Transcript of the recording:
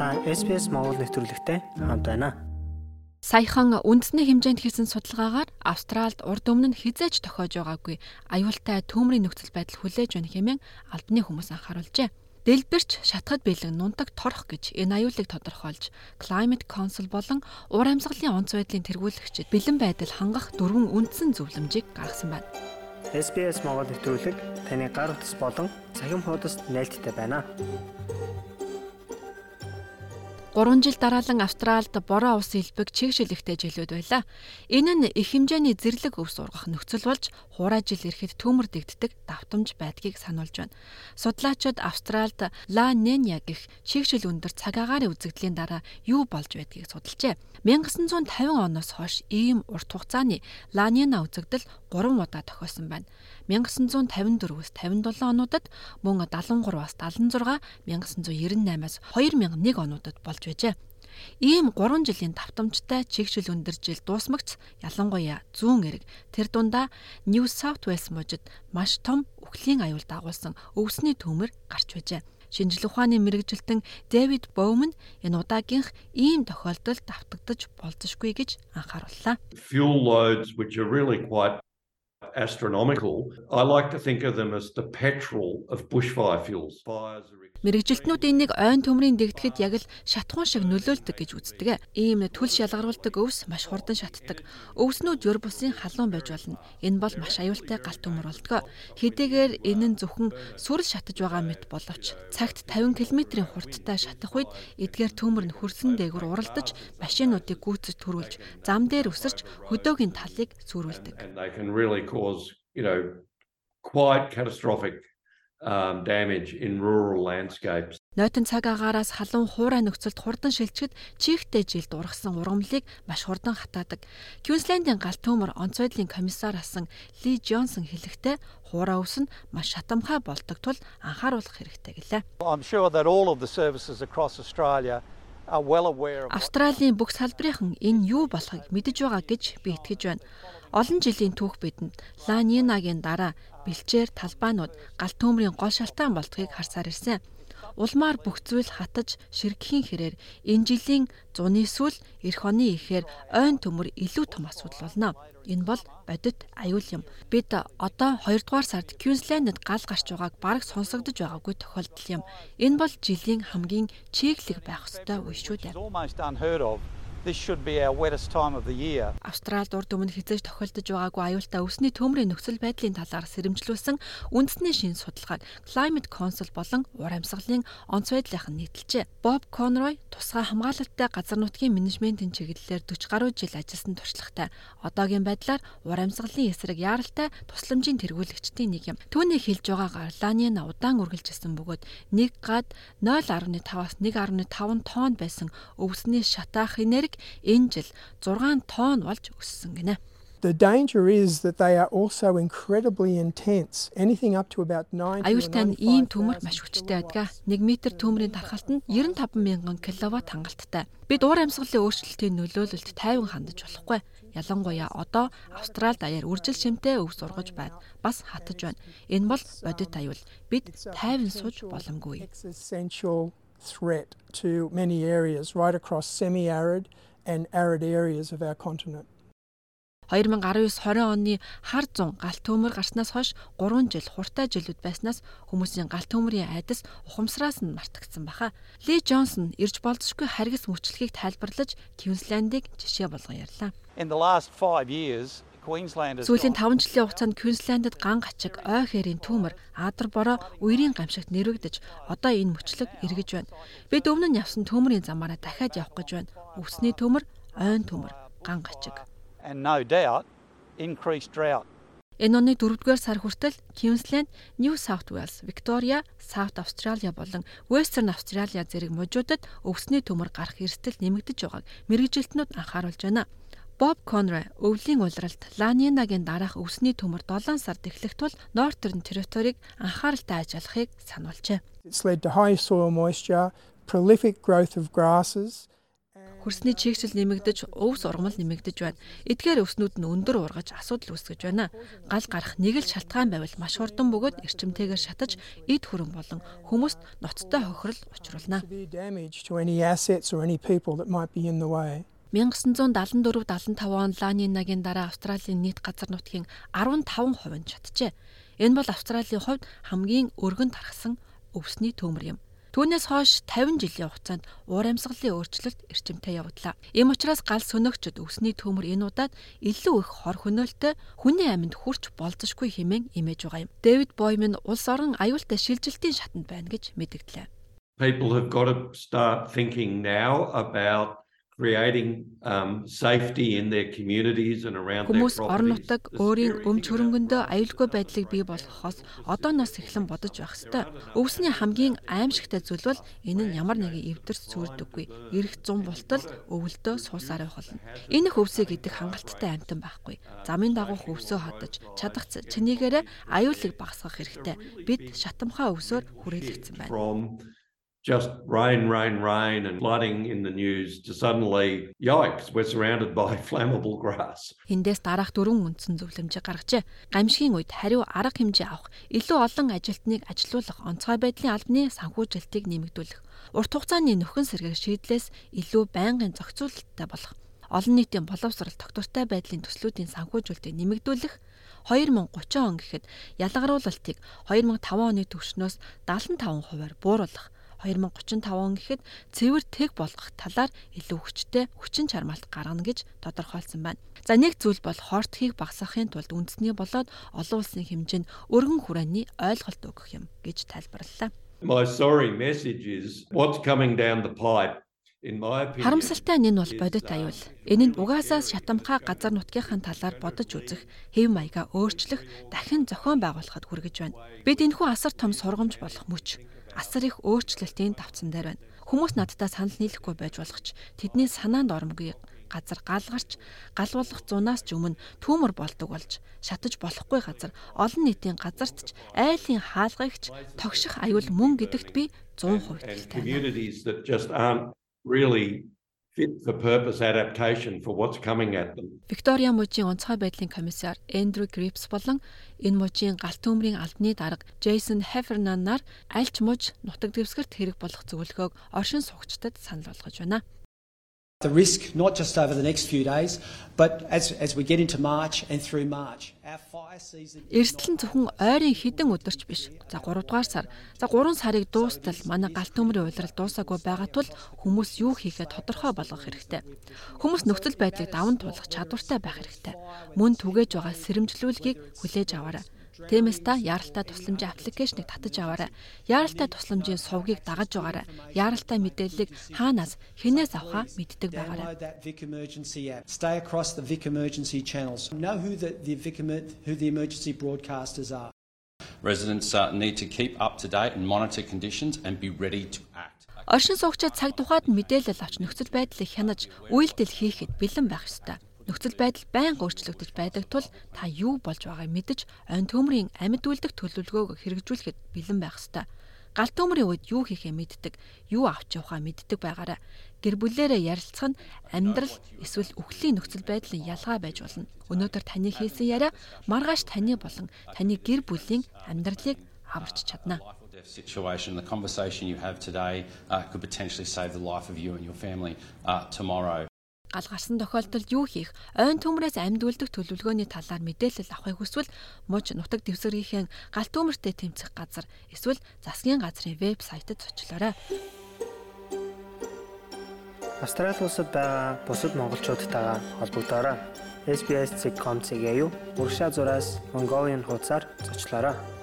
Та SPS Монгол нэвтрүүлэгтэй хамт байна. Саяхан үндэсний хэмжээнд хийсэн судалгаагаар Австралид урд өмнө нь хизээж тохиож байгаагүй аюултай төмрийн нөхцөл байдал хүлээж байна хэмээн албаны хүмүүс анхааруулжээ. Дэлбэрч шатхад бэлэн нундаг торох гэж энэ аюулыг тодорхойлж Climate Council болон уур амьсгалын онц байдлын тэргүүлэгчид бэлэн байдал хангах дөрвөн үндсэн зөвлөмжийг гаргасан байна. SBS Монгол нэвтрүүлэг таны гар утас болон цахим хуудасд нийлдэхтэй байна. 3 жил дараалан Австралид бороо ус элбэг чигшилэгтэй жилүүд байлаа. Энэ нь их хэмжээний зэрлэг өвс ургах нөхцөл болж хуурай жил ирэхэд төмөр дэгддэг давтамж байдгийг сануулж байна. Судлаачид Австралид Ла Нэнья гэх чигшил өндөр цагаагаар үзэгдлийн дараа юу болж байдгийг судалжээ. 1950 оноос хойш ийм урт хугацааны Ла Нина үзэгдэл 3 удаа тохиосон байна. 1954-өөс 57 онуудад мөн 73-аас 76, 1998-аас 2001 онуудад болж байжээ. Ийм 3 жилийн давтамжтай чигшил өндөр жил дуусмагц ялангуяа зүүн эрэг тэр дундаа New South Wales мужид маш том үхлийн аюул дагуулсан өвсний төмөр гарч байжээ. Шинжлэх ухааны мэрэгжилтэн Дэвид Боуман энэ удаагийнх ийм тохиолдолд давтагдаж болзошгүй гэж анхаарууллаа. Fuel loads which are really quite astronomical. I like to think of them as the petrol of bushfire fuels. Fires are Мэргэжилтнүүд энийг ойн төмрийн дэгдэхэд яг л шатхуун шиг нөлөөлдөг гэж үздэг. Ийм түлш ялгаруулдаг өвс маш хурдан шатдаг. Өвснүүд ёр бусын халуун байж болно. Энэ бол маш аюултай галт төмөр болдог. Хэдийгээр энэ нь зөвхөн сүрэл шатаж байгаа мэт боловч цагт 50 км-ийн хурдтай шатах үед эдгээр төмөр нь хөрсөн дээгүүр уралдаж машинуудыг гүйцэж төрүүлж зам дээр өсөрч хөдөөгийн талыг сүрүүлдэг. You know quite catastrophic um, damage in rural landscapes. Нойтон цаг агаараас халуун хуурай нөхцөлд хурдан шилжихэд чихтэй жилд ургасан ургамлыг маш хурдан хатаадаг. Квинслендийн галт төмөр онцгойдлын комиссар асан Ли Джонсон хэлэхдээ хуурай өвс нь маш шатамхай болдог тул анхааруулах хэрэгтэй гэлээ. I'm sure that all of the services across Australia Австралийн бүх салбарынхан энэ юу болохыг мэдэж байгаа гэж би итгэж байна. Олон жилийн түүх бидэнд Ла Нинагийн дараа бэлчээр талбайнууд галт төмрийн гол шалтгаан болдгийг харсаар ирсэн. Улмаар бүх зүйл хатаж ширгэхийн хэрээр энэ жилийн зуны сүл эх оны ихээр ойн төмөр илүү том асуудал болно. Энэ бол бодит аюул юм. Бид одоо 2 дугаар сард Квинслендд гал гарч байгааг бараг сонсогдож байгаагүй тохиолдол юм. Энэ бол жилийн хамгийн чиглэг байх ёстой үе шүү дээ. This should be our wettest time of the year. Австралид урд өмнө хизээж тохиолдож байгаагүй аюултай өвсний төмрийн нөхцөл байдлын талаар сэрэмжлүүлсэн үндэсний шин судалгааг Climate Council болон уур амьсгалын онц байдлынх нь нийтэлжээ. Боб Конрой тусгай хамгаалалттай газар нутгийн менежментийн чиглэлээр 40 гаруй жил ажилласан туршлагатай. Одоогийн байдлаар уур амьсгалын эсрэг яаралтай тусламжийн тэргүүлэгчдийн нэг юм. Түүний хэлж байгаагаар Ланина удаан үргэлжилсэн бөгөөд 1 гад 0.5-аас 1.5 тонн байсан өвсний шатаах энерги тэрэг энэ жил 6 тонн болж өссөн гинэ. The danger is that they are also incredibly intense. Anything up to about 90 Аюултай нь ийм төмөр маш хүчтэй байдаг. 1 м төмрийн тархалт нь 95 мянган киловатт хангалттай. Бид уур амьсгалын өөрчлөлтийн нөлөөлөлд тайван хандаж болохгүй. Ялангуяа одоо Австрали даяар үржил шимтэй өвс ургаж байна. Бас хатаж байна. Энэ бол бодит аюул. Бид тайван сууж боломгүй threat to many areas right across semi-arid and arid areas of our continent. 2019-20 оны хар зун галт төмөр гарснаас хойш 3 жил хуртай жилүүд байснаас хүмүүсийн галт төмөрийн айдас ухамсараас нь мартагдсан баха. Ли Джонсон ирж болзошгүй харгас мөчлөгийг тайлбарлаж Квинслендийг жишээ болгон ярьлаа. In the last 5 years Сүүлийн 5 жилийн хугацаанд Квинслендд ган гачиг, ой хэрийн түүмэр, адар бороо үерийн гамшигт нэрвэгдэж одоо энэ мөчлөг эргэж байна. Бид өмнө нь явсан төмрийн замаараа дахиад явах гэж байна. Өвсний төмөр, ойн төмөр, ган гачиг. And no doubt increased drought. Энэ оны 4-р сар хүртэл Queensland, New South Wales, Victoria, South Australia болон Western Australia зэрэг мужуудад өвсний төмөр гарах эрсдэл нэмэгдэж байгааг мэрэгжилтнүүд анхааруулж байна. Боб Конрой өвлийн улиралд Ланинагийн дараах өвсний төмөр 7 сард эхлэх тул Northern Territory-г анхааралтай ажиллахыг сануулжээ. It's led to high soil moisture, prolific growth of grasses Хөрсний чигсэл нэмэгдэж, өвс ургамал нэмэгдэж байна. Эдгээр өвснүүд нь өндөр ургаж асуудал үүсгэж байна. Гал гарах нэг л шалтгаан байвал маш хурдан бөгөөд эрчимтэйгээр шатаж эд хөрөн болон хүмүүст ноцтой хохирол учруулна. 1974-75 он Ланинагийн дараа Австралийн нийт газар нутгийн 15% нь чаджээ. Энэ бол Австралийн хувьд хамгийн өргөн тархсан өвсний төмөр юм. Түүнээс хойш 50 жилийн хугацаанд уур амьсгалын өөрчлөлт эрчимтэй явагдлаа. Ийм учраас гал сөнөгчд өвсний төмөр энэ удаад илүү их хор хөнөөлтөй хүний амьд хүрч болзошгүй хэмээн имэж байгаа юм. Дэвид Бойман улс орон аюултай шилжилтийн шатанд байна гэж мэдгдлээ. People have got to start thinking now about creating um safety in their communities and around their Хүмүүс орон нутаг өөрийн өмч хөрөнгөндөө аюулгүй байдлыг бий болгохоос одооноос эхлэн бодож байх ёстой. Өвсний хамгийн аимшигтай зүйл бол энэ нь ямар нэгэн эвдэрс сүрдэггүй. Ирэх зам бултал өвөлдөө суусаар байх болно. Энэ их өвсөй гэдэг хангалттай амтан байхгүй. Замын дагуух өвсөө хадаж чадах чинийгээрээ аюулыг багасгах хэрэгтэй. Бид шатамхаа өвсөөр хүрээлэгдсэн байна just rain, rain, rain, and flooding in the news to suddenly, yikes, we're surrounded by flammable grass. Эндээс дараах дөрвөн үндсэн зөвлөмжийг гаргажээ. Гамшигын үед хариу арга хэмжээ авах, илүү олон ажилтныг ажилуулах, онцгой байдлын албаны санхүүжилтийг нэмэгдүүлэх, урт хугацааны нөхөн сэргийг шийдлээс илүү байнгын зохицуулалттай болох, олон нийтийн боловсрал тогтвортой байдлын төслүүдийн санхүүжүүлэлтийг нэмэгдүүлэх 2030 он гэхэд ялгаруулалтыг 2005 оны түвшнөөс 75%-аар бууруулах 2035 он гэхэд цэвэр тэг болгох талаар илүү хүчтэй хүчин чармаалт гаргана гэж тодорхойлсон байна. За нэг зүйл бол хортхийг багасгахын тулд үндэсний болоод олон улсын хэмжээнд өргөн хүрээний ойлголт өгөх юм гэж тайлбарллаа. My sorry message is what's coming down the pipe Харамсалтай нь энэ бол бодит аюул. Энэ нь угаасаа шатамхаа газар нутгийнхаа талаар бодож үзэх, хэв маягаа өөрчлөх, дахин зохион байгуулахад хүргэж байна. Бид энэхүү асар том сургамж болох мөч асар их өөрчлөлтийн давцсан дээр байна. Хүмүүс надтай санал нийлэхгүй байж болох ч тэдний санаанд ормгүй газар галгарч галуулах зунаас ч өмнө түүмэр болдог болж шатаж болохгүй газар олон нийтийн газарт ч айлын хаалгагч тогших аюул мөн гэдэгт би 100% итгэлтэй. Fit for purpose adaptation for what's coming at them. Виктория мужийн онцгой байдлын комиссар Эндрю Грипс болон энэ мужийн галт төмрийн албаны дарга Джейсон Хефернанаар альч муж нутаг дэвсгэрт хэрэг болох зөвлөгөөг оршин суугчдад санал болгож байна. The risk, not just over the next few days, but as, as we get into March and through March, our fire season... Эрсдэл нь зөвхөн ойрын хідэн өдөрч биш. За 3 дугаар сар. За 3 сарыг дуустал манай галт төмрийн уйлрал дуусаагүй байгаа тул хүмүүс юу хийхээ тодорхой болгох хэрэгтэй. Хүмүүс нөхцөл байдлыг даван туулах чадвартай байх хэрэгтэй. Мөн түгэж байгаа сэрэмжлүүлгийг хүлээж аваарай. Тиймээс та яаралтай тусламжийн аппликейшнийг татаж аваарай. Яаралтай тусламжийн сувгийг дагаж байгаарай. Яаралтай мэдээллийг хаанаас хинээс авахаа мэддэг байгаарай. Stay across the Vic emergency channels. Know who the, the Vic who the emergency broadcasters are. Residents uh, need to keep up to date and monitor conditions and be ready to act. Оршин суугчид цаг тухайд мэдээлэл авч нөхцөл байдлыг хянаж үйлдэл хийхэд бэлэн байх ёстой. Нөхцөл байдал байнга өөрчлөгдөж байдаг тул та юу болж байгааг мэдэж ойн төмрийн амьд үлдэх төлөвлөгөөг хэрэгжүүлэхэд бэлэн байх ёстой. Галт төмрийн үед юу хийхээ мэддэг, юу авч явахаа мэддэг байгаарай. Гэр бүлээрээ ярилцах нь амьдрал эсвэл үхлийн нөхцөл байдлын ялгаа байж болно. Өнөөдөр таны хийсэн яриа маргааш таны болон таны гэр бүлийн амьдралыг аварч чадна situation, the conversation you have today uh, could potentially save the life of you and your family uh, tomorrow. Гал гарсан тохиолдолд юу хийх, ойн төмрөөс амьд үлдэх төлөвлөгөөний талаар мэдээлэл авахыг хүсвэл муж нутаг дэвсгэрийнхээ гал төмөртэй тэмцэх газар эсвэл засгийн газрын вебсайтад зочлоорой. Австрали улсад байгаа бусад монголчуудтайгаа холбогдоорой. SBS.com.cg-ийг урагшаа зураас Mongolian хуудасаар зочлоорой.